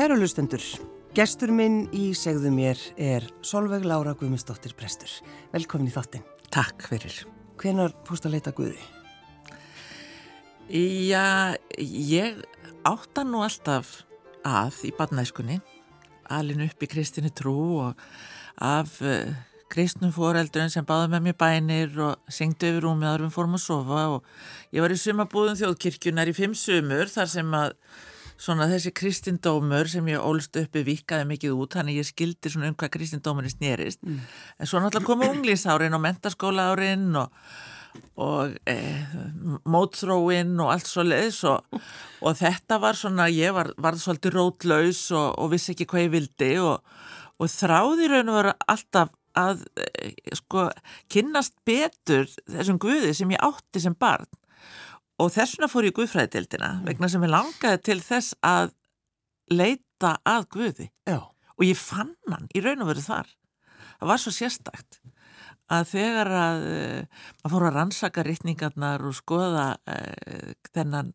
Kæru lustendur, gestur minn í segðu mér er Solveig Lára Guðmundsdóttir Prestur. Velkomin í þáttinn. Takk fyrir. Hvenar fórst að leita Guði? Já, ég átta nú alltaf að í badnæskunni, alin upp í kristinni trú og af uh, kristnum foreldurinn sem báði með mér bænir og syngdu yfir rúmið árum fórum að sofa og ég var í sumabúðum þjóðkirkjunar í fimm sumur þar sem að svona þessi kristindómur sem ég ólst uppi vikaði mikið út, þannig ég skildi svona um hvað kristindómurinn snýrist mm. en svo náttúrulega komu unglísárin og mentaskóla árin og og e, mótþróin og allt svo leiðis og, og þetta var svona, ég var, var svolítið rótlaus og, og vissi ekki hvað ég vildi og, og þráði raun og vera alltaf að e, sko kynnast betur þessum guði sem ég átti sem barn og þessuna fór ég guðfræðitildina mm. vegna sem ég langaði til þess að leita að guði Já. og ég fann hann í raun og veru þar það var svo sérstakt að þegar að uh, maður fór að rannsaka rittningarnar og skoða uh, þennan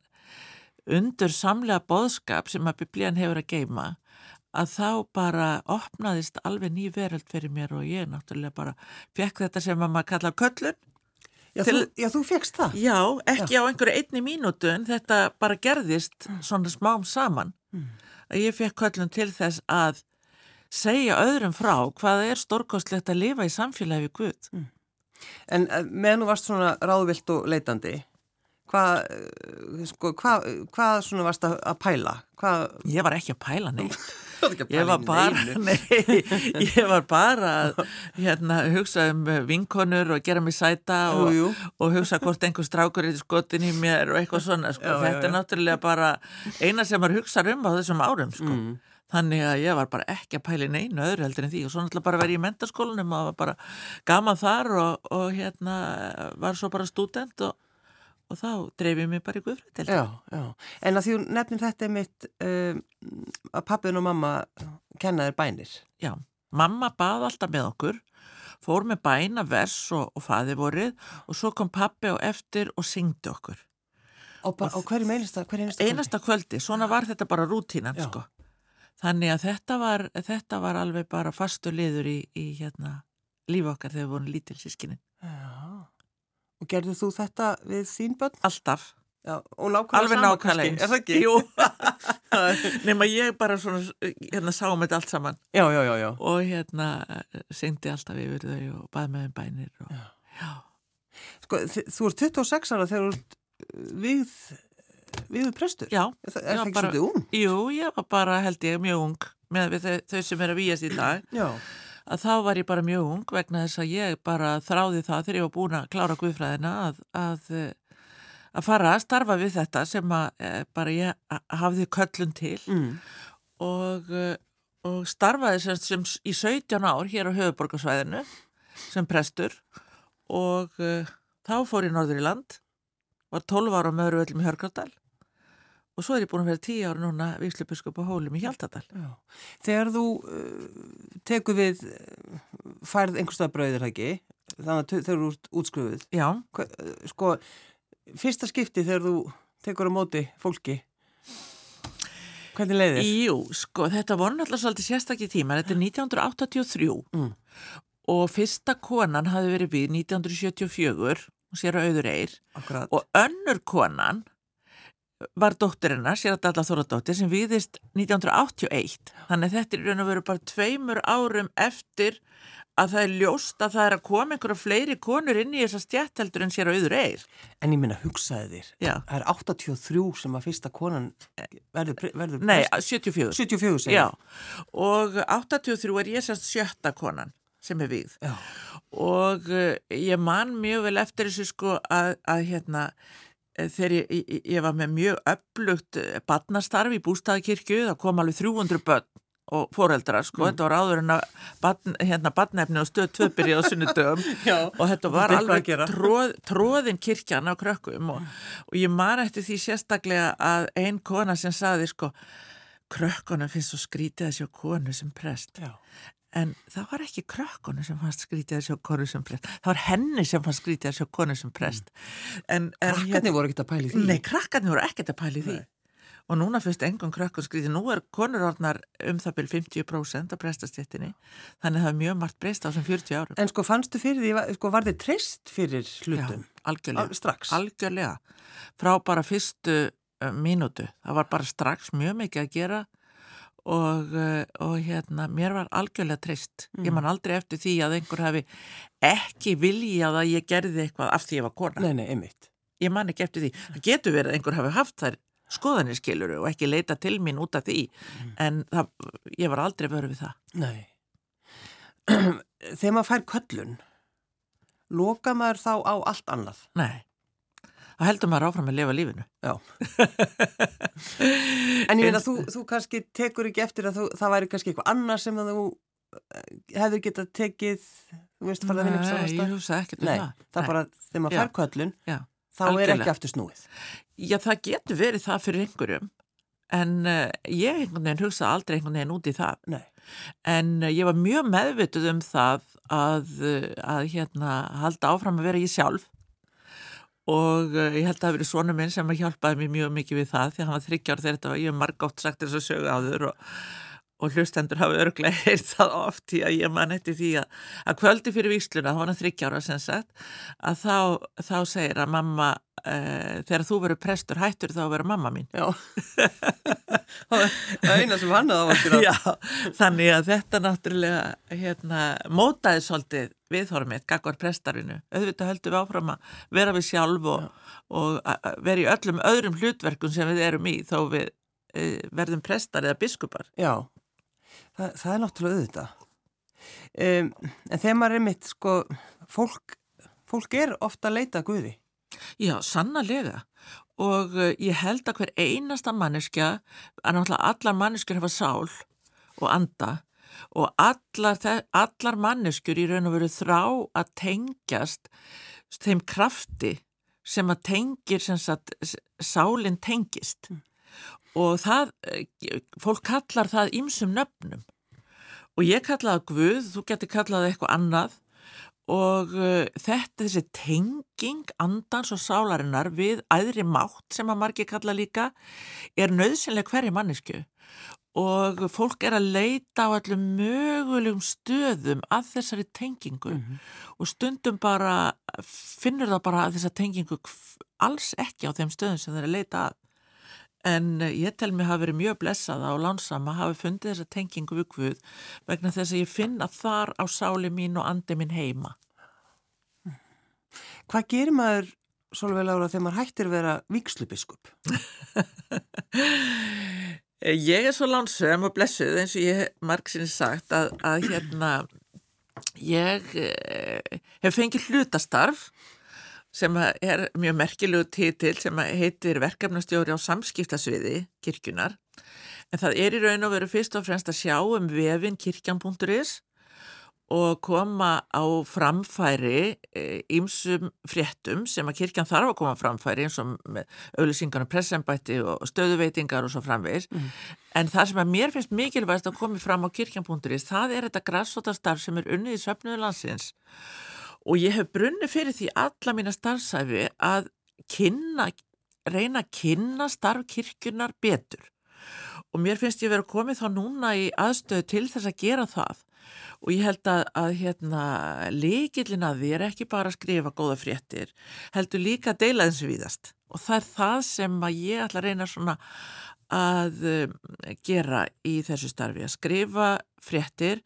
undur samlega boðskap sem að biblían hefur að geima að þá bara opnaðist alveg ný veröld fyrir mér og ég náttúrulega bara fekk þetta sem að maður kalla köllun. Já, til, þú, já þú fegst það? Já, ekki já. á einhverju einni mínútu en þetta bara gerðist svona smám saman. Mm. Að ég fekk köllun til þess að segja öðrum frá hvað er stórkostlegt að lifa í samfélagi Guð. Mm. En eh, meðan þú varst svona ráðvilt og leitandi, hvað eh, sko, hva, hva svona varst að pæla? Hva... Ég var ekki að pæla neitt. Ég var bara, nei, ég var bara að hérna, hugsa um vinkonur og gera mig sæta og, jú, jú. og hugsa hvort einhver strákur er skotin í mér og eitthvað svona. Sko. Já, Þetta já, já. er náttúrulega bara eina sem maður hugsa um á þessum árum. Sko. Mm. Þannig að ég var bara ekki að pæli neinu öðru heldur en því og svo náttúrulega bara verið í mentarskólanum og var bara gaman þar og, og hérna var svo bara student og, og þá dreifið mér bara í guðfrætt. Já, já. En að því nefnir þetta er mitt um, að pappin og mamma kennaðir bænir. Já, mamma bað alltaf með okkur, fór með bæna vers og, og faði vorið og svo kom pappi og eftir og syngdi okkur. Og, og hverju einasta, hver einasta kvöldi? Einasta kvöldi, svona var þetta bara rútínan sko. Þannig að þetta var, þetta var alveg bara fastu liður í, í hérna, lífi okkar þegar við vorum lítil sískinni. Já, og gerðu þú þetta við þín bönn? Alltaf. Já, og nákvæmlega saman kannski, er það ekki? Jú, nema ég bara svona, hérna, sáum þetta allt saman. Já, já, já, já. Og hérna, syngdi alltaf yfir þau og baði með þeim bænir og, já. já. Sko, þú ert 26 ára þegar þú ert við viður prestur? Já. Er það ekki svolítið ung? Jú, ég var bara held ég mjög ung með þau, þau sem er að výjast í dag. Já. Að þá var ég bara mjög ung vegna þess að ég bara þráði það þegar ég var búin að klára guðfræðina að, að, að fara að starfa við þetta sem að eh, bara ég hafði köllun til. Mm. og, eh, og starfaði sem, sem í 17 ár hér á höfuborgarsvæðinu sem prestur. Og uh, þá fór ég norður í land var 12 ára með öru öllum í Hörgardal og svo er ég búin að vera tíu ára núna vikslubiskup á hólum í Hjaltadal. Já. Þegar þú uh, tekur við uh, færð einhverstað brauðir ekki? Þannig að þú ert útskrufuð Já. Hva, uh, Sko, fyrsta skipti þegar þú tekur á móti fólki hvernig leiðir? Jú, sko, þetta voru náttúrulega svolítið sérstakki tíma þetta er 1983 mm. og fyrsta konan hafi verið við 1974 og sér að auður eir. Og önnur konan var dóttirinnar, sér að Dalla Þóradóttir sem viðist 1981 þannig að þetta er raun og veru bara tveimur árum eftir að það er ljóst að það er að koma einhverja fleiri konur inn í þessa stjætteldur en sér á yður eir. En ég minna, hugsaði þér, Já. það er 83 sem að fyrsta konan verður... verður Nei, 74. 74 segja. Já, og 83 er ég sérst sjötta konan sem er við. Já. Og uh, ég man mjög vel eftir þessu sko að, að hérna Eh, þegar ég, ég var með mjög upplugt eh, badnastarf í bústæðakirkju, það kom alveg 300 börn og foreldrar, sko, mm. þetta var áður en að badn, hérna badnefni og stöð tvöpir í á sunnudögum. Og þetta var alveg tróð, tróðin kirkjan á krökkum og, og ég man eftir því sérstaklega að ein kona sem saði, sko, krökkunum finnst svo skrítið að sjá konu sem prest. Já en það var ekki krökkonu sem fannst skrítið að sjá konu sem prest það var henni sem fannst skrítið að sjá konu sem prest en, en Krakkarnir hérna, voru ekkert að pæli því Nei, krakkarnir voru ekkert að pæli því og núna fyrst engum krökkun skrítið, nú er konurordnar um það byrj 50% af prestastéttinni þannig að það er mjög margt breyst á þessum 40 árum En sko fannstu fyrir því, sko var þið treyst fyrir hlutum? Já, algjörlega. Al, strax? Algjörlega. Frá bara fyrstu uh, mínútu. Það var bara strax mjög mikið að gera og, uh, og hérna, mér var algjörlega treyst. Mm. Ég man aldrei eftir því að einhver hafi ekki viljað að ég gerði eitthvað af því ég var kona. Nei, nei, einmitt. Ég man ekki eftir því. Það getur verið að einhver hafi haft þær skoðanir skiluru og ekki leita til mín út af því mm. en það, ég var aldrei verið við það. Nei. Þegar maður fær köllun, loka maður þá á allt annað? Nei. Það heldur maður áfram að lifa lífinu. Já. en ég meina, þú, þú kannski tekur ekki eftir að þú, það væri kannski eitthvað annað sem þú eh, hefur getað tekið, þú veist, farið að vinna eitthvað Nei, ég hugsa ekkert um Nei, það. það er bara, þegar maður fær köllun, Já. þá Algjörlega. er ekki aftur snúið. Já, það getur verið það fyrir einhverjum en uh, ég einhvern veginn hugsa aldrei einhvern veginn út í það. Nei. En uh, ég var mjög meðvituð um það að, að hérna, halda áfram að vera ég sjálf og uh, ég held að það verið svona minn sem að hjálpaði mér mjög mikið við það því að hann var þryggjar þegar þetta var, ég hef margátt sagt þess að sögu áður og, og hlustendur hafa örglega heyrt það oft því að ég man eftir því að, að kvöldi fyrir vísluna, þá var hann þryggjára sem sagt, að þá, þá segir að mamma, uh, þegar þú verður prestur hættur þá vera mamma mín. Já. það er eina sem hann að ávægt Já, þannig að þetta náttúrulega hérna, mótaði svolítið viðhormið, gagvar prestarinu. Auðvitað höldum við áfram að vera við sjálf og, og vera í öllum öðrum hlutverkum sem við erum í þó við e, verðum prestar eða biskupar. Já, það, það er náttúrulega auðvitað. Um, en þegar maður er mitt, sko, fólk, fólk er ofta að leita að Guði. Já, sannarlega. Og uh, ég held að hver einasta manneskja, að náttúrulega allar manneskjur hafa sál og anda og allar, allar manneskjur í raun og veru þrá að tengjast þeim krafti sem að tengir sem sagt, sálinn tengist mm. Og það, fólk kallar það ímsum nöfnum. Og ég kallaði Guð, þú getur kallaði eitthvað annað. Og uh, þetta þessi tenging andans og sálarinnar við æðri mátt sem að margir kalla líka er nöðsynlega hverja mannesku og fólk er að leita á allum mögulegum stöðum að þessari tengingu. Mm -hmm. og stundum bara finnur það bara að þessa tengingu alls ekki á þeim stöðum sem þeir að leita að en ég tel mig hafa verið mjög blessaða og lánsama hafi fundið þessa tengingu við Guð vegna þess að ég finn að þar á sáli mín og andi mín heima Hvað gerir maður svolítið ára þegar maður hættir vera vikslubiskup? Ég er svo lánsum og blessuð eins og ég marg sinni sagt að, að hérna ég eh, hef fengið hlutastarf sem er mjög merkilegu títil sem heitir verkefnastjóri á samskiptasviði kirkjunar en það er í raun og veru fyrst og fremst að sjá um vefin kirkjan.is og koma á framfæri ímsum fréttum sem að kirkjan þarf að koma framfæri eins og með auðlýsingar og pressembætti og stöðuveitingar og svo framvegis. Mm. en það sem að mér finnst mikilvægast að komi fram á kirkjan.is það er þetta græssotastarf sem er unnið í söfnuðu landsins og ég hef brunni fyrir því alla mína starfsæfi að kynna, reyna að kynna starf kirkjunar betur. Og mér finnst ég verið að komið þá núna í aðstöðu til þess að gera það. Og ég held að, að hérna, líkillin að því er ekki bara að skrifa góða fréttir, heldur líka að deila þessu víðast. Og það er það sem ég ætla að reyna svona að um, gera í þessu starfi, að skrifa fréttir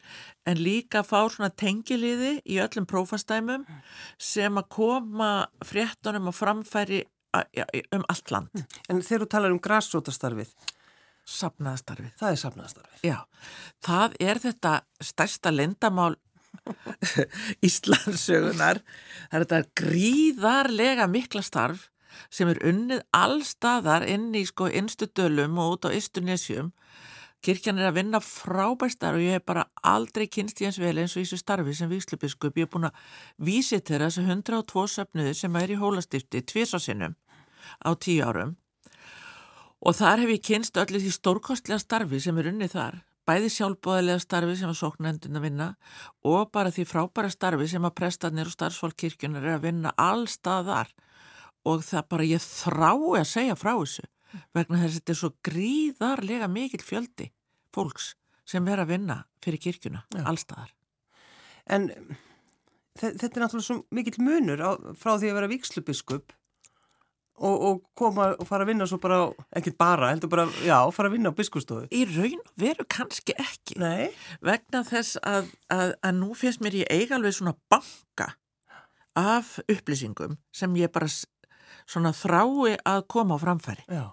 en líka fá svona tengiliði í öllum prófastæmum sem að koma fréttunum og framfæri um allt land. En þegar þú talar um græsrótastarfið, Sapnaðastarfið. Það er sapnaðastarfið. Já, það er þetta stærsta lendamál Íslandsögunar. Það er þetta gríðarlega mikla starf sem er unnið allstaðar inn í sko innstu dölum og út á Ístunesjum. Kirkjan er að vinna frábærstar og ég hef bara aldrei kynst í eins vel eins og þessu starfi sem víslubiskup. Ég hef búin að vísi til þessu 102 söfnuði sem er í hólastifti tviðsásinnum á tíu árum Og þar hef ég kynst öllu því stórkostlega starfi sem er unnið þar, bæði sjálfbóðilega starfi sem að sóknendun að vinna og bara því frábæra starfi sem að prestarnir og starfsfólk kirkjunar er að vinna allstaðar og það bara ég þrái að segja frá þessu vegna þess að þetta er svo gríðarlega mikil fjöldi fólks sem er að vinna fyrir kirkjuna, Já. allstaðar. En þe- þetta er náttúrulega svo mikill munur á, frá því að vera vikslubiskup og, og koma og fara að vinna svo bara, ekkert bara, heldur bara, já, fara að vinna á biskustofu. Í raun veru kannski ekki. Nei. vegna þess að, að, að nú finnst mér ég eiga alveg svona banka af upplýsingum sem ég bara svona þrái að koma á framfæri. Já.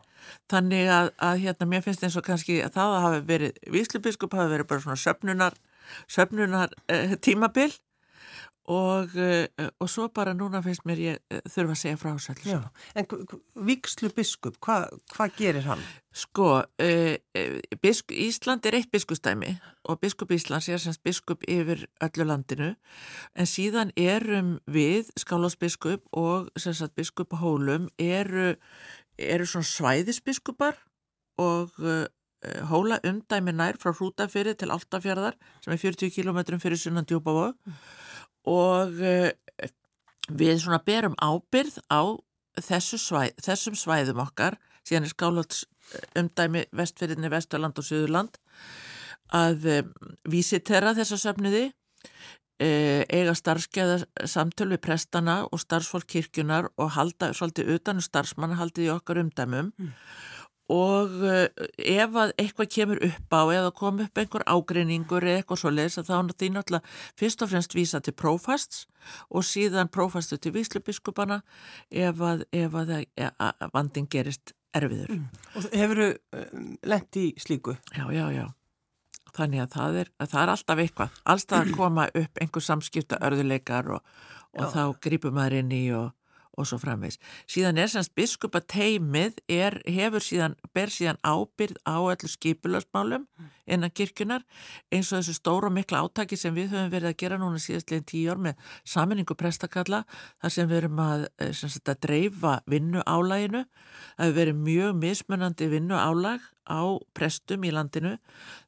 Þannig að, að hérna mér finnst eins og kannski að það hafi verið, víslubiskup hafi verið bara svona söfnunar, söfnunar uh, tímabil og, uh, og svo bara núna finnst mér ég uh, þurfa að segja frá þessu. En vikslubiskup, hvað hva gerir hann? Sko, uh, bisk, Ísland er eitt biskustæmi og biskup Íslands er semst biskup yfir öllu landinu en síðan erum við, skálásbiskup og sem sagt biskup hólum eru, eru svona svæðisbiskupar og hóla umdæmi nær frá Hrútafyrði til Altafjörðar sem er 40 km fyrir sunnan Djúbavog og uh, við svona berum ábyrð á þessu svæð, þessum svæðum okkar síðan er skálats umdæmi vestfyrirni, Vesturland og Suðurland að um, vísitera þessa söfniði eiga starfskeða samtöl við prestana og starfsfólk kirkjunar og halda svolítið utan um starfsmanna haldið í okkar umdæmum og uh, ef að eitthvað kemur upp á eða kom upp einhver ágreiningur eða eitthvað svo leiðis að þá er því náttúrulega fyrst og fremst vísa til prófasts og síðan prófastu til víslubiskupana ef að, ef að, að, að vandin gerist erfiður. Og hefur þú um, lent í slíku? Já, já, já. Þannig að það er, að það er alltaf eitthvað. Allstað að koma upp einhver samskipta örðuleikar og, og þá grýpum maður inn í og, og svo framvegs. Síðan er semst biskupa teimið er, hefur síðan, ber síðan ábyrð á öllu skipularsmálum innan kirkjunar eins og þessu stóra og mikla átaki sem við höfum verið að gera núna síðastlegin tíu ár með saminningu prestakalla þar sem við erum að, eh, sagt, að dreifa vinnu álæginu. Það hefur verið mjög mismunandi vinnu álag á prestum í landinu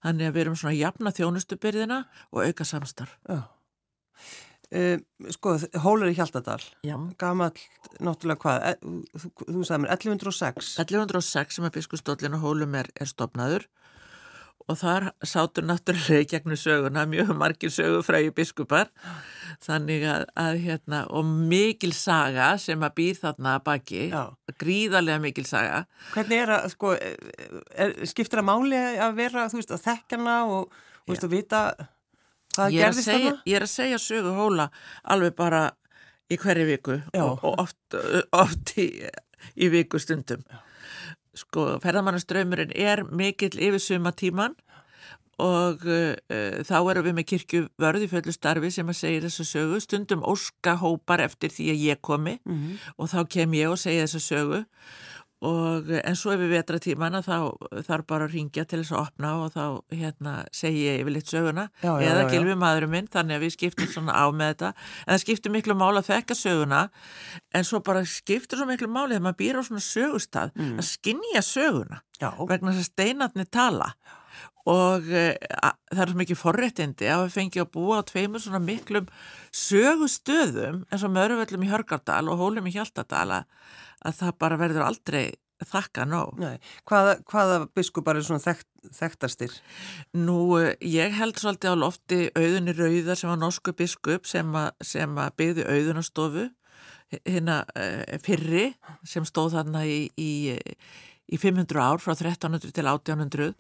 þannig að við erum svona að jafna þjónustubyrðina og auka samstarf. Já. Um, sko, Hólur í Hjaltadal, Já. gamall, náttúrulega hvað, e, þú, þú sagði mér 1106. 1106 sem að biskustólinn og hólum er, er stopnaður og þar sátur náttúrulega í gegnum söguna mjög margir sögufrægi biskupar þannig að, að hérna og mikil saga sem að býr þarna að baki, Já. gríðarlega mikil saga Hvernig er að, sko, er, skiptir það máli að vera, þú veist, að þekkjana og, þú veist, að vita hvað ég er, gerðist segja, þarna? ég er að segja sögu hóla alveg bara í hverju viku Já. og, og oft, oft í, í viku stundum sko, ferðamannaströymurinn er mikill yfir sumatíman og uh, þá erum við með kirkju vörði föllu starfi sem að segja þessu sögu stundum óska hópar eftir því að ég komi Mhm. og þá kem ég og segja þessu sögu og uh, en svo ef við vetra tímana þá þarf bara að ringja til þess að opna og þá hérna segi ég yfir litt söguna. Já, já, eða gilfi maðurinn minn þannig að við skiptum svona á með þetta. En það skiptir miklu máli að þekka söguna en svo bara skiptir svo miklu máli þegar maður býr á svona sögustað Mm. að skinja söguna Já, vegna þess að steinarnir tala. Og uh, það er svo mikið forréttindi að við fengi að búa á tveimur svona miklum sögustöðum eins og Möruvöllum í Hörgardal og Hólum í Hjaltadal að, að það bara verður aldrei þakka nóg. nei, hvaða, hvaða biskupar er svona þekkt, þekktastir? Nú, eh, ég held svolítið á lofti auðunni Rauðar sem var norsku biskup sem, a, sem að byggði auðunastofu hérna uh, fyrri sem stóð þarna í, í, í 500 ár frá 1300 til 1800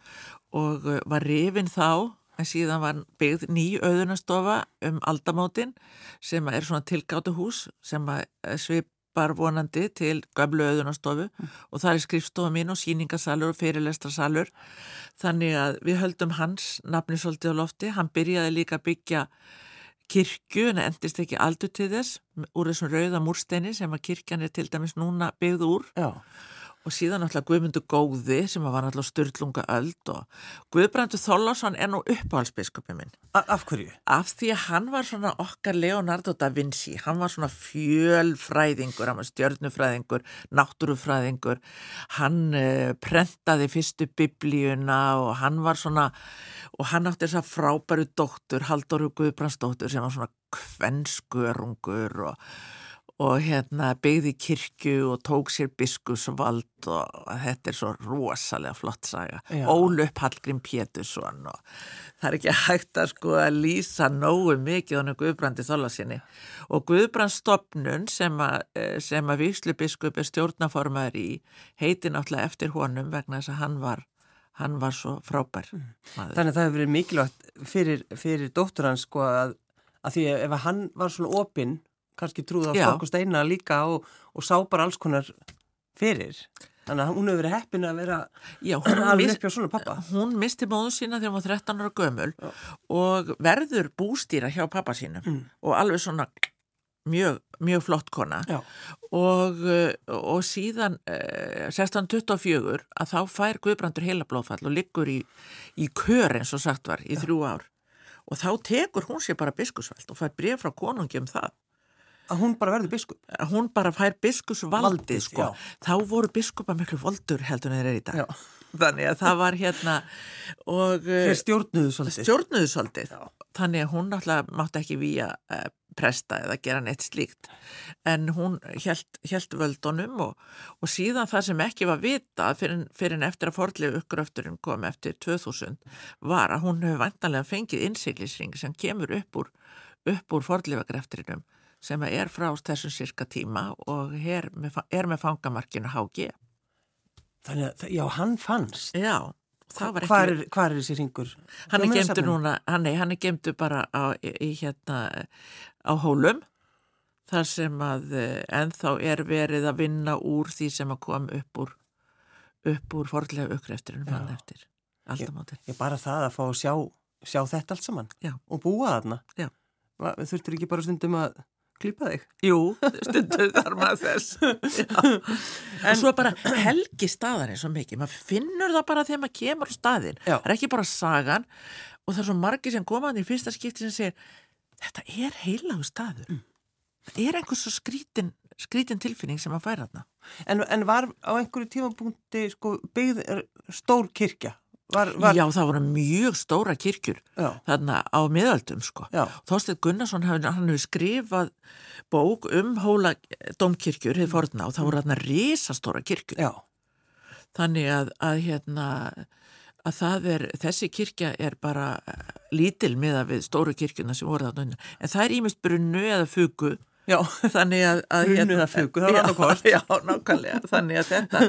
og uh, var rifin þá en síðan var byggð ný auðunastofa um aldamótin sem er svona tilgáttu hús sem að svipar vonandi til gömlu auðunastofu og það er skrifstofa mín og síningasalur og fyrirlestrasalur. Þannig að við höldum hans nafni svolítið á lofti, hann byrjaði líka að byggja kirkju en endist ekki aldur til þess úr þessum rauða múrsteini sem að kirkjan er til dæmis núna byggð úr. Já, og síðan náttúrulega Guðmundur Góði sem var náttúrulega styrlunga öld og Guðbrandur Þóllarsson er nú uppáhaldsbiskupi minn. A af hverju? af því að hann var svona okkar Leonardo da Vinci, hann var svona fjölfræðingur, hann var stjörnufræðingur náttúrufræðingur. Hann uh, prentaði fyrstu biblíuna og hann var svona og hann átti þess að frábæru dóttur Halldóru Guðbrandsdóttur sem var svona kvennskörungur og og hérna byggði kirkju og tók sér biskusvald og þetta er svo rosalega flott saga. Ólöp Hallgrim Pétursson og það er ekki hægt að sko að lýsa nógu mikið honum Guðbrandi Þólasinni og Guðbrandstofnun sem að, eh, að Víslubiskup er stjórnaformaður í heiti náttúrulega eftir honum vegna þess að hann var, hann var svo frábær maður. Þannig að það hefur verið mikilvægt fyrir, fyrir dóttur hans sko að, að því ef hann var svona opinn, kannski trúð á Já. stokk og steina líka og, og sá bara alls konar fyrir. Þannig að hún hefur verið heppin að vera Já, alveg mis, upp hjá svona pappa. hún misti móðu sína þegar hún var 13 ára gömul og verður bústýra hjá pappa sínum Mm. og alveg svona mjög, mjög flott kona Já. og, uh, og síðan uh, 1624 að þá fær Guðbrandur heila blóðfall og liggur í, í kör eins og sagt var í þrjú ár og þá tekur hún sér bara biskusveld og fær bref frá konungi um það Að hún bara verður biskup. að hún bara fær biskusvaldið Valdið, sko. já. þá voru biskupa miklu voldur heldur en þeir eru í dag Já. þannig að það var hérna og Þeir stjórnuðu svolítið. stjórnuðu svolítið Já. þannig að hún náttúrulega mátti ekki víja uh, presta eða gera neitt slíkt en hún held, held völdunum og, og síðan það sem ekki var vita fyrir, fyrir eftir að fordlegu uppgröfturinn kom eftir 2000 var að hún hefur vantanlega fengið innsiglisring sem kemur upp úr, upp úr fordlefagrefturinum sem er frá þessum sirka tíma og er með, er með fangamarkinu HG. Þannig að, já, hann fannst. Já, ekki... Hvar er, hvar er þessi ringur? Hann er gemdur núna, hann, nei, hann er gemdur bara á, í, hérna á hólum þar sem að eh, ennþá er verið að vinna úr því sem að kom upp úr upp úr fordlega aukreifturinn fann Já. eftir aldamóti. Ég bara það að fá að sjá, sjá þetta allt saman. Já. Og búa þarna. Þurftir ekki bara stundum að klípa þig? Jú, stundu þar maður þess. En svo bara helgi staðarinn svo mikið, maður finnur það bara þegar maður kemur á staðinn. Já. Það er ekki bara sagan og það er svo margir sem komaðan í fyrsta skipti sem segir, þetta er heilagu staður. Mm. Það er einhvers svo skrítin, skrítin tilfinning sem að færa þarna. En, en var á einhverju tímapunkti sko, byggð er stór kirkja? Var, var, Já, það voru mjög stóra kirkjur já, þarna á miðöldum sko. já, Þorsteinn Gunnarsson hann hefur skrifað bók um hóla domkirkjur, hefur forna og það voru þarna risastóra kirkjur. já. Þannig að, að hérna að er, þessi kirkja er bara lítil miða við stóru kirkjuna sem voru þarna unna. En það er ímest brunnu eða fugu Já, þannig að, að Brunnu eða fugu, það var hvort. Já, nákvæmlega, þannig að þetta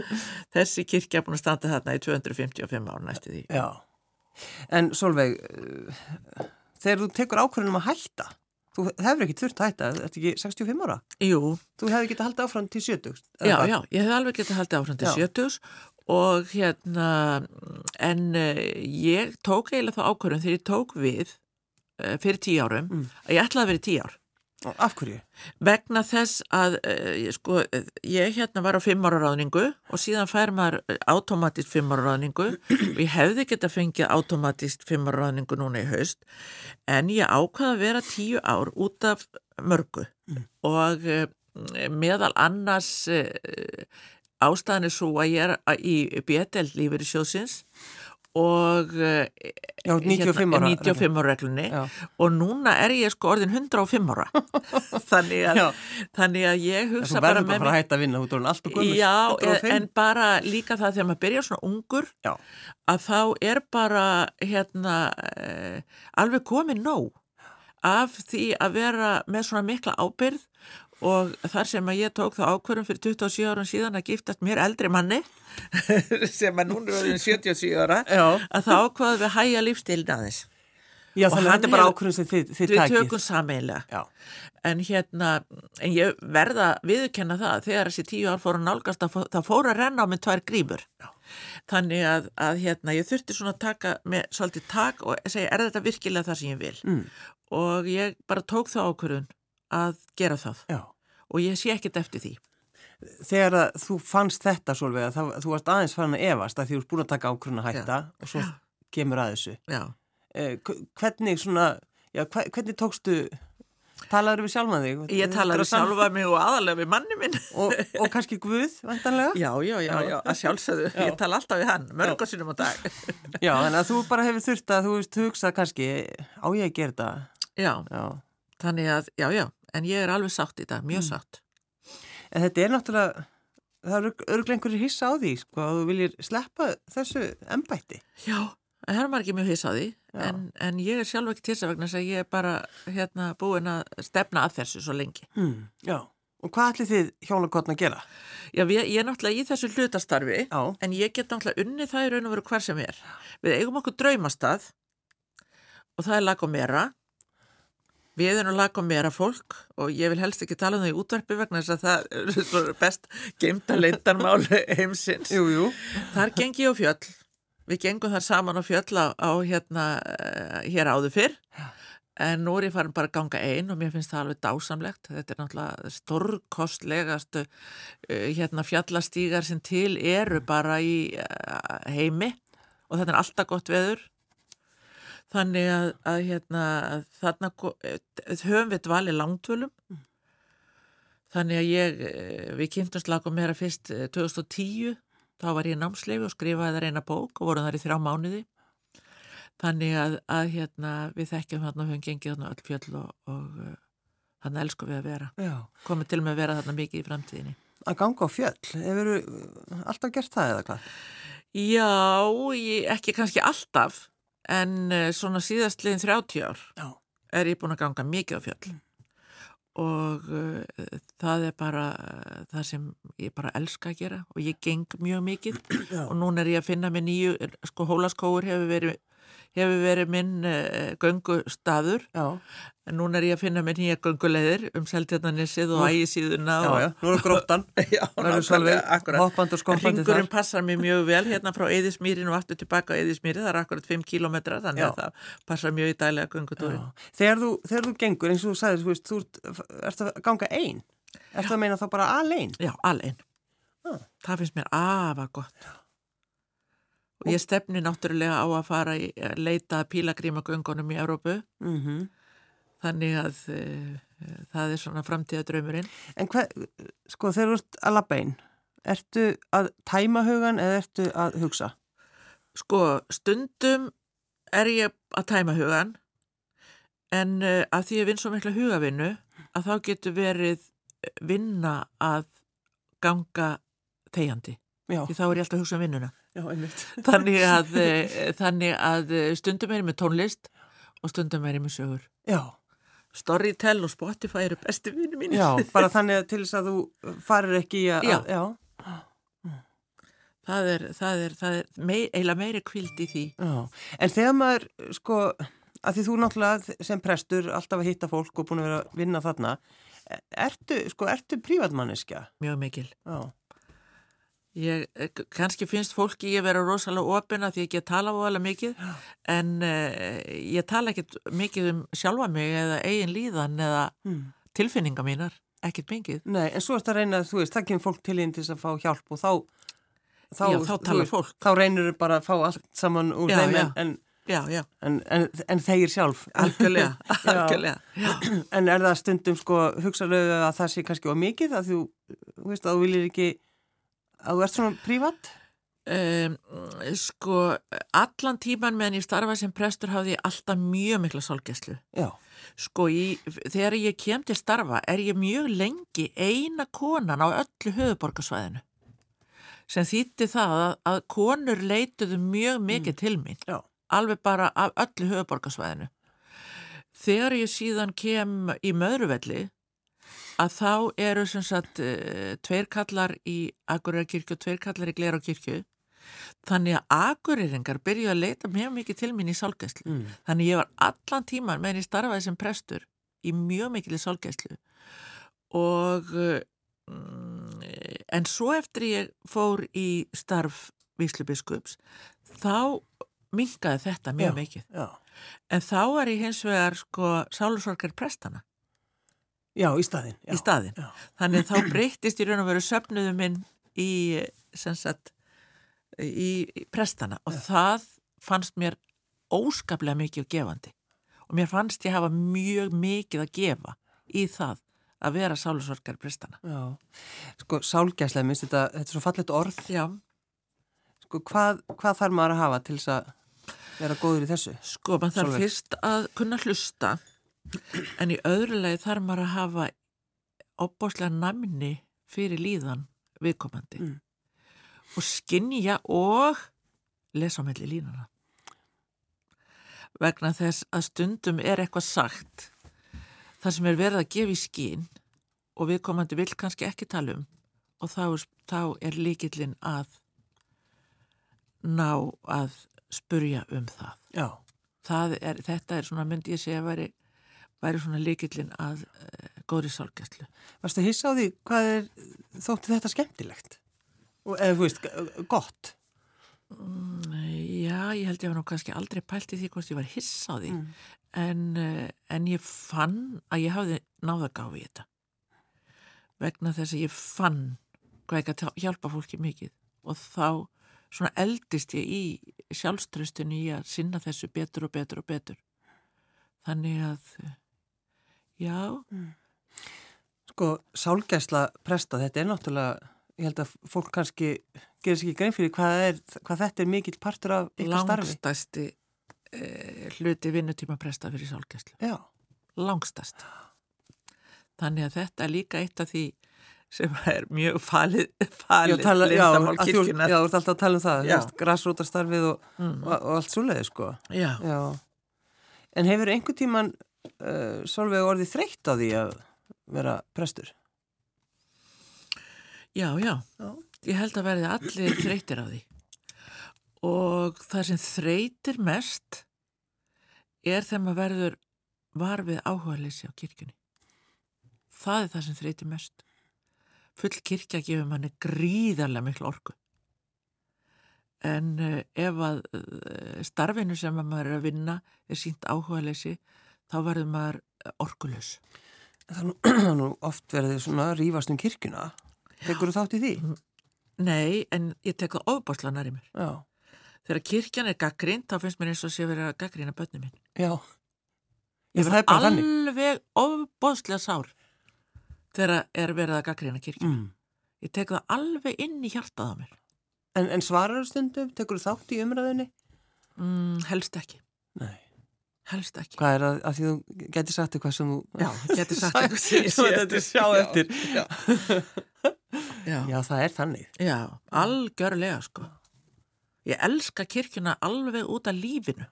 þessi kirkja er búin að standa þarna í 255 ára næstu því já. En Solveig, uh, þegar þú tekur ákvörðunum að hætta, þú hefur ekki þurft að hætta, þetta ekki 65 ára? Jú, Þú hefur getað haldið áfram til 70. já, já, ég hef alveg getað haldið áfram til Já. 70 og hérna en uh, ég tók eiginlega þá ákvörðum þegar ég tók við uh, fyrir tíu árum Mm. að ég ætlaði að vera í tíu ár Af hverju? vegna þess að uh, ég, sko, ég hérna var á fimm ára ráðningu og síðan fær maður uh, automatist fimm ára ráðningu. Og ég hefði geta fengið automatist fimm ára ráðningu núna í haust en ég ákvaða að vera tíu ár út af mörgu. Og uh, meðal annars uh, ástæðan er svo að ég er í BDL lífur í sjóðsins og uh, Já, 95 ára. 95 ára reglunni Já. og núna er ég sko orðin 105 ára þannig, að, þannig að ég hugsa bara með fara að vinna. Já, en, en bara líka það þegar maður byrjar svona ungur Já. að þá er bara hérna eh, alveg komið nóg af því að vera með svona mikla ábyrð og þar sem að ég tók það ákvörðum fyrir 27 árum síðan að giftast mér eldri manni sem að núna er orðin 77 ára Já. að það ákvaði við hæja lífstilin aðeins Já, Og þannig að þetta er bara ákvörðun sem þið, þið við takið. tökum Já. en hérna, en ég verða viðurkenna það, þegar þessi tíu ár fóru nálgast að það fóru að renna á minn tvær grímur Já. þannig að, að hérna, ég þurfti svona að taka með svolítið tak og segja, er þetta virkilega það sem ég vil Mm. og ég bara tók það ákvörðun að gera það. Já. og ég sé ekkert eftir því. Þegar að þú fannst þetta, Solveig, að það, þú varst aðeins farin að efast að því þú ert búin að taka ákvörðun að hætta og svo kemur að þessu. Já, Eh, hv- hvernig svona, já, hvernig tókstu, talaður við sjálfan þig? ég Þetta er að mig og aðalega við manni minn. Og, og kannski Guð, vantanlega? Já, já, já, já, að sjálfsögðu, ég tala alltaf við hann, mörg og sinum á dag. Já, þannig að þú bara hefur þurft að þú veist hugsað kannski, á ég að gera þetta? Já, Já, Þannig að, já, já, en ég er alveg sátt í dag, mjög sátt. En þetta er náttúrulega, það eru örglega einhverjir hissa á því, sko, að þú viljir sleppa þessu embætti. Já, en það er maður ekki mjög hiss á því en, en ég er sjálf ekki til þess að vegna þess að ég er bara hérna búin að stefna að þessu svo lengi. Hmm. Já, og hvað ætli þið hjónakotna að gera? Já, við, ég er náttúrulega í þessu hlutastarfi Já, en ég get náttúrulega unnið það í raun og veru hver sem er. Við eigum okkur draumastað og það er lag og mera. Við erum lag og mera fólk og ég vil helst ekki tala um það í útvarpi vegna þess að það er best geimta leindarmál heimsins. jú, jú. Þar gengi ég á fjöll. Við gengum þar saman á fjöll á, á hérna, uh, hér áður fyrr. En nú er ég farin bara að ganga einn og mér finnst það alveg dásamlegt. Þetta er náttúrulega stórkostlegastu uh, hérna, fjallastígar sem til eru bara í uh, heimi og þetta er alltaf gott veður. Þannig að, að hérna, þarna eh, höfum við dvali langtvölum. Þannig að ég, eh, við kynntumst lagum meira fyrst eh, 2010, þá var ég í námsleifi og skrifaði þar eina bók og vorum þar í þrjá mánuði. Þannig að, að hérna, við þekkjum þarna og höfum gengið þarna öll fjöll og, og þannig elskum við að vera. Já, Komum til með að vera þarna mikið í framtíðinni. að ganga á fjöll, hefur alltaf gert það eða hvað? Já, ég, ekki kannski alltaf, en uh, svona síðastliðin 30 ár Já. er ég búin að ganga mikið á fjöll. Og uh, það er bara uh, það sem ég bara elska að gera og ég geng mjög mikið Já. og núna er ég að finna með nýju, sko hólaskóur hefur verið, hefur verið minn uh, göngustaður Já, en núna er ég að finna með nýja göngulegðir um Seltjarnanessið og ægisíðuna já, og, já, nú er gróttan, já, Ringurinn passar mér mjög vel hérna frá Eðismýrin og aftur tilbaka á Eðismýri, það er akkurat 5 kilometra þannig Já. að það passar mjög í dælega göngutúrin. Já. Þegar þegar þú gengur, eins og þú sagðir, þú veist, þú ert, að ganga einn, ert að meina þá bara alein? Já, alveg. Já. Það finnst mér afa gott. Og ég stefni náttúrulega á að fara að leita pílagrímagöngunum í Európu, Mm þannig að e, það er svona framtíða draumurinn. En hvað, sko, þegar þú ert að labba einn, ertu að tæma hugan eða ertu að hugsa? Sko, stundum er ég að tæma hugan, en uh, að því ég vinn svo mikla hugavinnu, að þá getur verið vinna að ganga þegjandi. Já, Því þá er ég alltaf að hugsa um vinnuna. Já, einmitt. þannig að, eh, þannig að eh, stundum er ég með tónlist og stundum er ég með sögur. Já, Storytel og Spotify eru besti vinnu mín. já, bara þannig að til þess að þú farir ekki í að, Já. að já, Það er, það er, það er mei, eiginlega meiri kvild í því. já. En þegar maður, sko, að því þú náttúrulega sem prestur alltaf að hitta fólk og búin að vera að vinna þarna, ertu, sko, ertu prívatmanneskja? Mjög mikil. Já, Ég, eh, kannski finnst fólki ég vera rosalega opina því ég get tala voðalega mikið en uh, ég tala ekkit mikið um sjálfa mig eða eigin líðan eða hmm. tilfinninga mínar, ekkit mikið. Nei, en svo ertu að reyna, þú veist, það kemur fólk til inn til þess að fá hjálp og þá, þá, Já, þá þú talar veist, fólk. Þá reynir bara að fá allt saman úr Já, þeim já. en, en, Já, já, en, en, en þeir sjálf. algjörlega, algjörlega. Já. En er það stundum sko hugsaðlega að það sé kannski of mikið að þú, þú veist, að þú viljir ekki, að þú ert svona prívat? Um, sko, allan tíman meðan ég starfa sem prestur hafði ég alltaf mjög mikla sálgæslu. Já. Sko, í, þegar ég kem til starfa er ég mjög lengi eina konan á öllu höfuborgarsvæðinu sem þýtti það að, að konur leituðu mjög mikið til mín, Já. alveg bara af öllu höfuborgarsvæðinu. Þegar ég síðan kem í möðruvelli að þá eru sem sagt uh, tveir kallar í Akureyrakirkju og tveir kallar í Glerárkirkju þannig að Akureyringar byrju að leita mjög mikið til mín í sálgæslu Mm. þannig ég var allan tíman meðan ég starfaði sem prestur í mjög mikil í sálgæslu og mm, en svo eftir ég fór í starf Víslubiskups þá minkaði þetta mjög Já. mikið Já. en þá er ég hins vegar sko sálusorgar prestana Já, í staðin. Já. í staðin. Já. Þannig að þá breyttist í raun og veru söfnuðu minn í, sagt, í, í prestana og það fannst mér óskaplega mikið og gefandi. Og mér fannst ég hafa mjög mikið að gefa í það að vera sálusorgar prestana. Já. Sko, sálgæslega, minnst þetta, þetta er svo fallet orð. Já, Sko, hvað, hvað þarf maður að hafa til þess að vera góður í þessu? sko, maður þarf fyrst að kunna hlusta en í öðru lagi þarf maður að hafa opbáslega namni fyrir líðan viðkomandi Mm. og skinja og lesa á milli línuna vegna þess að stundum er eitthvað sagt það sem er verið að gefa í skín og viðkomandi vil kannski ekki tala um og þá þá er líkillin að ná að spurja um það. Já, það er, þetta er svona, myndi ég segja, væri, væri svona líkillin að uh, góðri sálgæslu. varstu að hissa á því hvað er þótti þetta skemmtilegt? Og, eða þú veist, gott? Já, ég held ég var nú kannski aldrei pælt í því hvort ég var hissa á því, Mm. en, uh, en ég fann að ég hafði náða gáfi í þetta. Vegna þess að ég fann hvað ekki að hjálpa fólki mikið og þá svona eldist ég í sjálfströstinu í að sinna þessu betur og betur og betur. Þannig að, já, Sko, sálgæsla presta, þetta er náttúrulega, ég held að fólk kannski gerir sér ekki grein fyrir hvað, er, hvað þetta er mikill partur af ykkar starfi. langstæsti uh, hluti vinnutíma presta fyrir sálgæslu. Já, langstast. Þannig að þetta er líka eitt af því sem er mjög falið, falið lindamál þú, já, þú ert alltaf að tala um það, Já. græsrótarstarfið og, Mm. og, og allt svoleiði, sko. Já, Já, en hefur einhver tíman uh, Solveig orðið þreytt á því að vera prestur? já, já, Já. Ég held að verði allir þreytir á því. Og það sem þreytir mest er þegar maður verður var við áhugaleysi á kirkjunni. Það er það sem þreytir mest. Full kirkja gefur manni gríðarlega miklu orku. En uh, ef að uh, starfinu sem maður er að vinna er sínt áhugaleysi, þá verður maður eh, orkulös. Það er nú, oft verið svona að rífast um kirkjuna. Tekur þú þátt í því? Nei, en ég tek það ofbásla nær í mér. Já, Þegar kirkjan er gaggrind, þá finnst mér eins og sé verið að gaggrina börnum minn. já. Ég bara þannig. alveg ofbóðslega sár þegar er verið að gaggrina kirkjun. Mm. Ég tek það alveg inn í hjartað á mér. En, en svarar stundum, tekur þú þátt í umræðinni? Mm, helst ekki, Nei. Helst ekki. Hvað er að, að því þú geti sagt eitthvað sem þú... Já, geti sagt eitthvað sem þetta eftir. sjá Já, eftir. Já, já, Já, það er þannig. já, algjörlega sko. Ég elska kirkjuna alveg út af lífinu.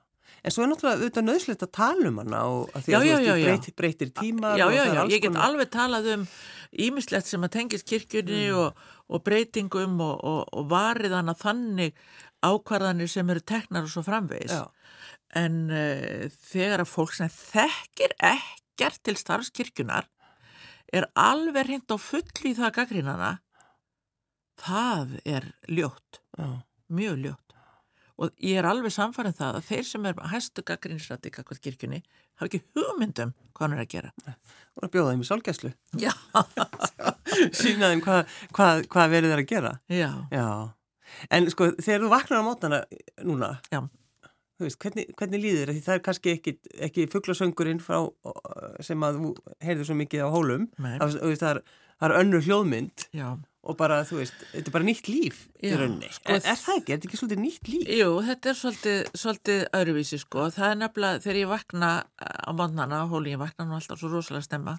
En svo er náttúrulega auðvitað nöðslegt að tala um hana og að því Já, að þú já, veist, já. breyt, breytir tímar Já, já, já, ég get konar- alveg talað um ímislegt sem að tengist kirkjunni Mm. og, og breytingum og, og, og variðana þannig ákvarðanir sem eru teknar og svo framvegis. Já, En uh, þegar að fólk sem þekkir ekkert til starfskirkjunar er alveg hreint á fulli í það gaggrínana, það er ljótt, já. mjög ljótt. Og ég er alveg samfærið það að þeir sem er hæstu gaggrínsrætti kakvað kirkjunni hafa ekki hugmyndum hvað hann er að gera. Og að bjóða þeim í sálgæslu. Já, Sýna þeim hvað, hvað, hvað verið þeir að gera. já, Já. En sko, þegar þú vaknar á mótana núna, já. Veist, hvernig, hvernig líður? Því það er kannski ekki, ekki fugglasöngurinn frá, sem að þú heyrður svo mikið á hólum. Það, það, það, er, það er önnur hljóðmynd Já, og bara, þú veist, þetta er bara nýtt líf í Já, rauninni. sko, er, er það ekki? Er þetta ekki svolítið nýtt líf? jú, þetta er svolítið, svolítið öðruvísi sko. Það er nefnilega þegar ég vakna á mótnana á hóli, ég vakna nú alltaf svo rosalega stemma.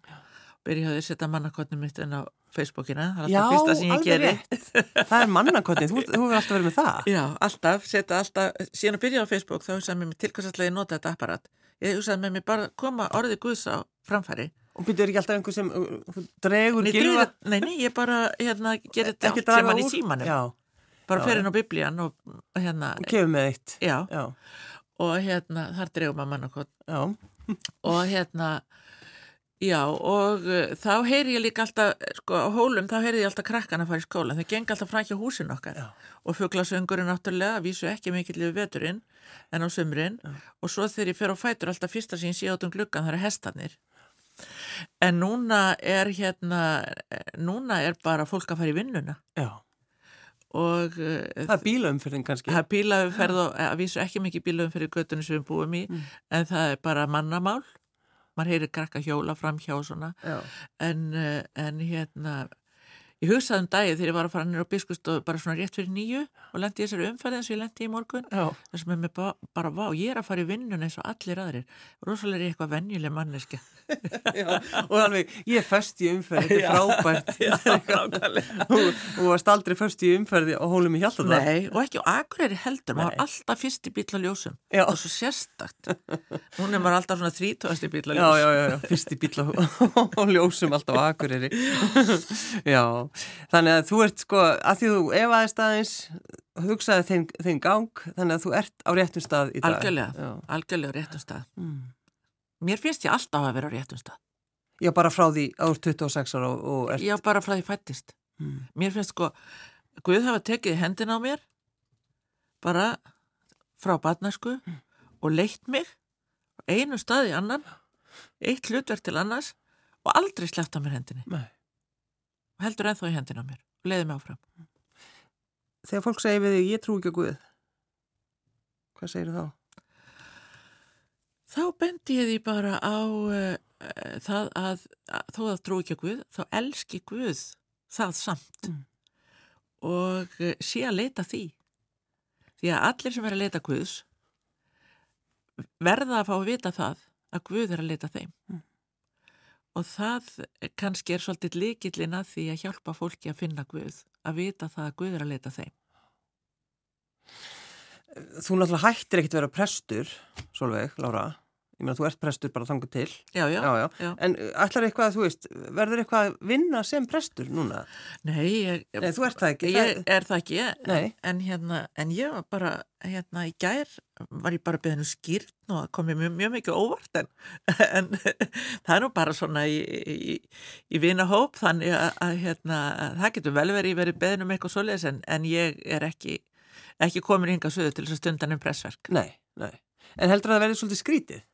Byrjaði að setja mannakotnum mitt inn á Facebookina, það er alltaf fyrsta sem ég alveg geri. rétt. Það er mannakotnið, þú, þú hefur alltaf verið með það. Já, alltaf, setja alltaf, síðan að byrja á Facebook þá hugsaði mér til hvers að ég nota þetta apparat. Ég hugsaði með mér bara koma orðið Guðs á framfæri. Og byrjuður ekki alltaf einhver sem uh, þú dregur Nei, gilva. drýða, nei, nei, ég bara hérna, gerir þetta allt sem hann í símanum. Já, Bara já, fer inn á biblían og hérna, og kefur með eitt. já, og hérna, þar dregum maður mannakot. já, Og hérna, já, og uh, þá heyri ég líka alltaf, sko, á hólum, þá heyri ég alltaf krakkan að fara í skólan. Þau geng alltaf frækja húsin okkar. Já. Og fuglasöngurinn náttúrulega, vísu ekki mikill yfir veturinn en á sömurinn. Og svo þegar ég fer á fætur, alltaf fyrsta át um gluggan, það eru hestarnir. En núna er hérna, eh, núna er bara fólk að fara í vinnuna já. og uh, Það er bílaumfyrðin kannski. það er bílaumferð og að vísu ekki mikið bílaumferð í göttunum sem við búum í Mm. en það er bara mannamál maður heyrir krakka hjóla fram hjá svona. En, uh, en hérna Ég hugsaði um dagið þegar ég var að fara nýra á biskustofu bara svona rétt fyrir nýju og lendi í þessari umferði eins og ég lendi í morgun. Þess að mér bara, bara vá, ég er að fara í vinnun eins og allir aðrir. Rosalega er ég eitthvað venjuleg manneski Já, og alveg, ég er föst í umferði, þetta er frábært. Þú varst aldrei föst í umferði og hólum í hjálta það Nei, og ekki á Akureyri heldur, maður var alltaf fyrst í bíl á ljósum. Já. og svo sérstakt. Hún er maður alltaf svona þrítogast í bíl á Já, ljósum. já, já, já, fyrst í bíl og ljósum alltaf á Akureyri. Já, þannig að þú ert sko, að því þú efaðist aðeins hugsaði þinn, þinn gang þannig að þú ert á réttum stað í dag. Algjörlega, Já, algjörlega á réttum stað. Mm. Mér finnst ég alltaf að vera á réttum stað. Já bara frá því ert 26 ára og, og ert Já, bara frá því fættist mm. Mér finnst sko, Guð hafa tekið hendin á mér bara frá batnarsku og leitt mig einu stað í annan eitt hlutverk til annars og aldrei sleppt á mér hendinni. Nei. Og heldur ennþá í hendin á mér og leiði mig áfram Þegar fólk segir við þig, ég trú ekki á Guð Hvað segir þá? Þá bendi ég því bara á uh, uh, það að, að þó að trú ekki á Guð, þá elski Guð það samt Mm. og uh, sé að leita því. Því að allir sem er að leita Guðs verða að fá að vita það að Guð er að leita þeim. Mm. Og það kannski er svolítið líkillin að því að hjálpa fólki að finna Guð, að vita það að Guð er að leita þeim. Þú náttúrulega hættir ekkert að vera prestur Solveig, Lára Ég meina, þú ert prestur bara þangu til Já, já, já, já. En uh, ætlar eitthvað, þú veist, verður eitthvað að vinna sem prestur núna? Nei, ég, Nei, þú ert það ekki. Ég er það ekki, Nei. en, hérna, en ég var bara, hérna, í gær var ég bara beðinu skýrt og það kom mér mjög, mjög mikið óvart en, en það er nú bara svona í, í, í vinahóp þannig að, að hérna, það getur vel verið verið beðinu um eitthvað svoleiðis en, en ég er ekki, ekki komin yngar söðu til þess að stundan um pressverk. Nei, nei. En heldur að það verður svolítið skrítið?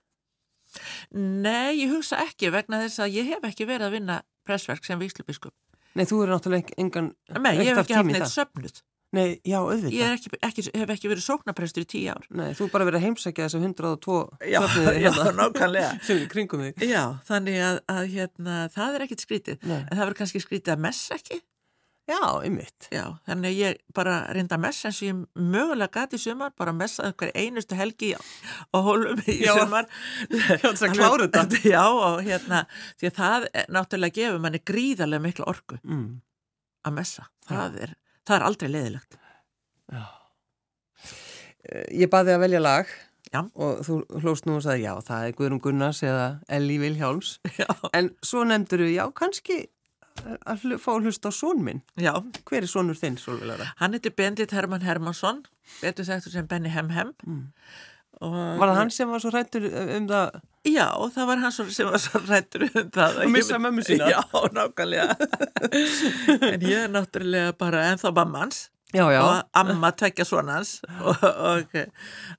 Nei, ég hugsa ekki vegna þess að ég hef ekki verið að vinna pressverk sem víslubiskup. Nei, þú er náttúrulega engan... Nei, ég hef haft ekki haft neitt söfnuð. Nei, já, auðvitað. Ég er ekki, ekki, hef ekki verið sóknaprestur í tíu ár. Nei, þú er bara verið að heimsækja þess að 102 Já, söfnuði já, hérna nákvæmlega. sem í kringum þig. Já, þannig að, að hérna, það er ekkit skrítið. Nei. En það verður kannski skrítið að messa ekki. Já, einmitt. Já, þannig að ég bara reynda að messa eins og ég mögulega gati í sumar, bara messa okkar einustu helgi á hólum í Já. sumar. Já, þess að klára þetta. Já, og hérna, því að það náttúrulega gefur manni gríðarlega mikla orku Mm. að messa. Það er, það er aldrei leiðilegt. Eh, Ég baði að velja lag Já. og þú hlóst nú og sagði, já, það er Guðrún Gunnars eða Elli Vilhjáls. Já. En svo nefndur þú, já, kannski að fá að hlusta á són minn. Já, Hver er sonur þinn, Solveilara? hann heitir Bendit Hermann Hermansson, betur þekktur sem Benny Hem Hem. Mm. Og, Var það hann sem var svo rættur um það? Já, það var hann sem var svo rættur um það. Að missa mömmu sína. Já, nákvæmlega. en ég er náttúrulega bara ennþá mammans Já, já. og amma tvekja svonans og, og eh,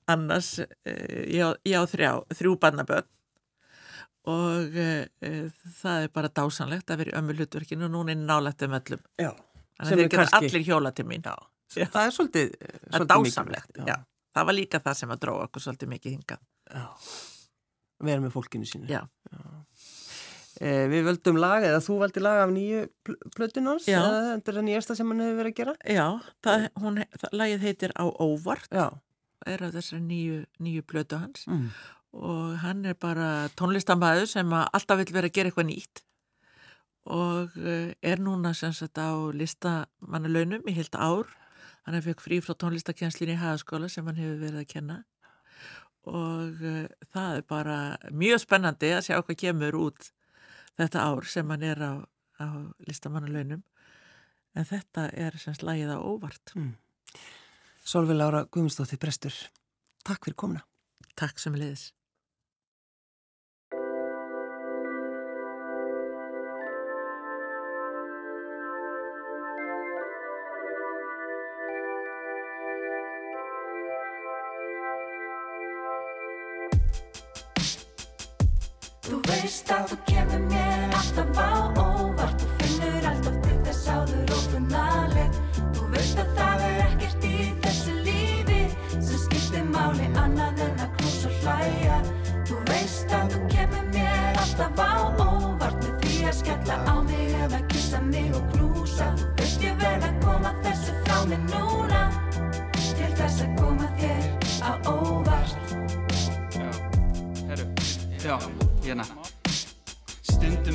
annars eh, ég, á- ég á þrjá, þrjú barnaböld og e, e, það er bara dásanlegt að vera í ömmu hlutverkinu og núna er nálægt um öllum. já. Þannig að þeir geta kannski- allir hjóla til mín. Já. Já. Það er svolítið, eh, svolítið já. Það var líka það sem að dróða okkur svolítið mikið hingað. Já. Vera með fólkinu sínu. Já. Eh, við völdum lag, eða þú valdi lag af nýju pl plötunars, Já. eða þetta er það nýjasta sem hann hefur verið að gera? Já, það, hún, það, lagið heitir Á óvart, Já. er af þessari nýju, nýju plötu hans Mm. Og hann er bara tónlistamæður sem alltaf vil vera að gera eitthvað nýtt og eh, er núna sem sagt á listamannuleunum í heilt ár. Hann hefur fekk frí frá tónlistakenslinni í hagaskóla sem hann hefur verið að kenna og uh, það er bara mjög spennandi að sjá hvað kemur út þetta ár sem hann er á, á listamannuleunum en þetta er sem slægið á óvart. Solveig Lára Guðmundsdóttir Prestur, takk fyrir komuna. Sem leiðis. Þú veist að þú kemur mér alltaf á alltaf á óvart með því að skella á mig eða kissa mig og knúsa. Þú veist ég verð að koma þessu frá mig núna. Til þess að koma þér á óvart. Já, herru, já, hérna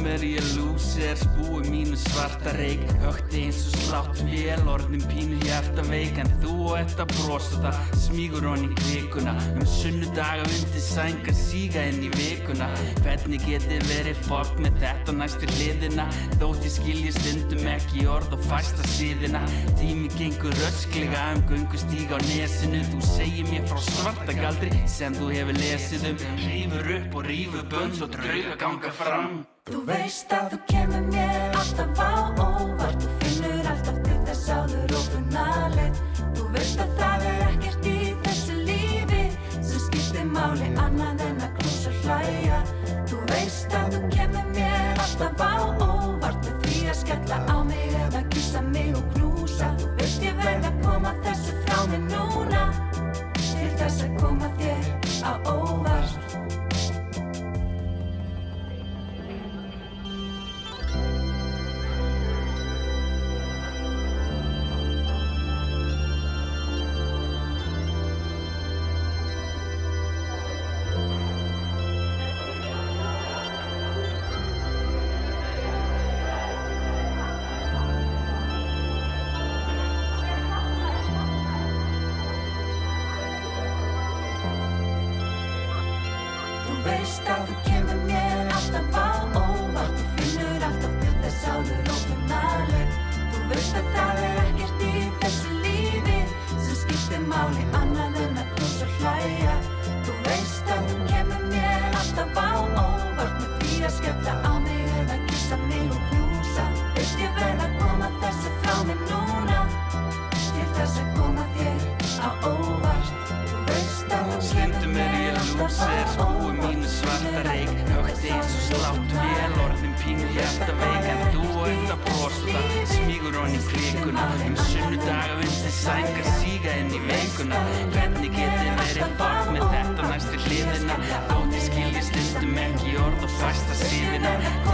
Stundum er ég lúser, spúi mínu svarta reik Högti eins og slátt vel, orðin pínu hjarta veik En þú og þetta brosa það, smígur honni kvikuna. Um sunnudaga undir sænga, síga inn í vikuna. Hvernig geti verið fólk með þetta næstu hliðina? Þótt ég skilji stundum ekki orð og fæsta síðina. Tími gengur rösklega um göngustíg á nesinu. Þú segir mér frá svarta galdri sem þú hefur lesið um. Rífur upp og rífur bönn svo drauga ganga fram Þú veist að þú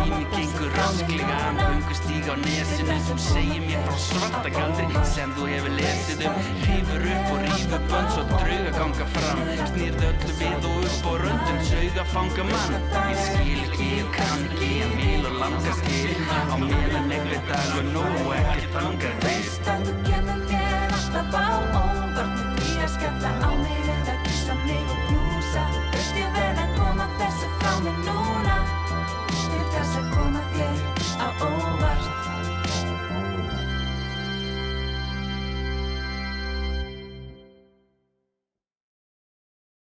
Tími gengur rasklega en hungustíg á nesinu. Þú segir mér frá svarta galdri sem þú hefur lesið um. Rýfur upp og rýfur bönn svo drauga ganga fram. Snýrð öllu við og upp og röndum sögða fanga mann. Ég skil ekki, ég kann ekki, ég vil og langa skil Á meðan einhver dag og nú og ekkert langar veist Þú veist að þú kemur mér alltaf á óvart Þú býr að skella á mig.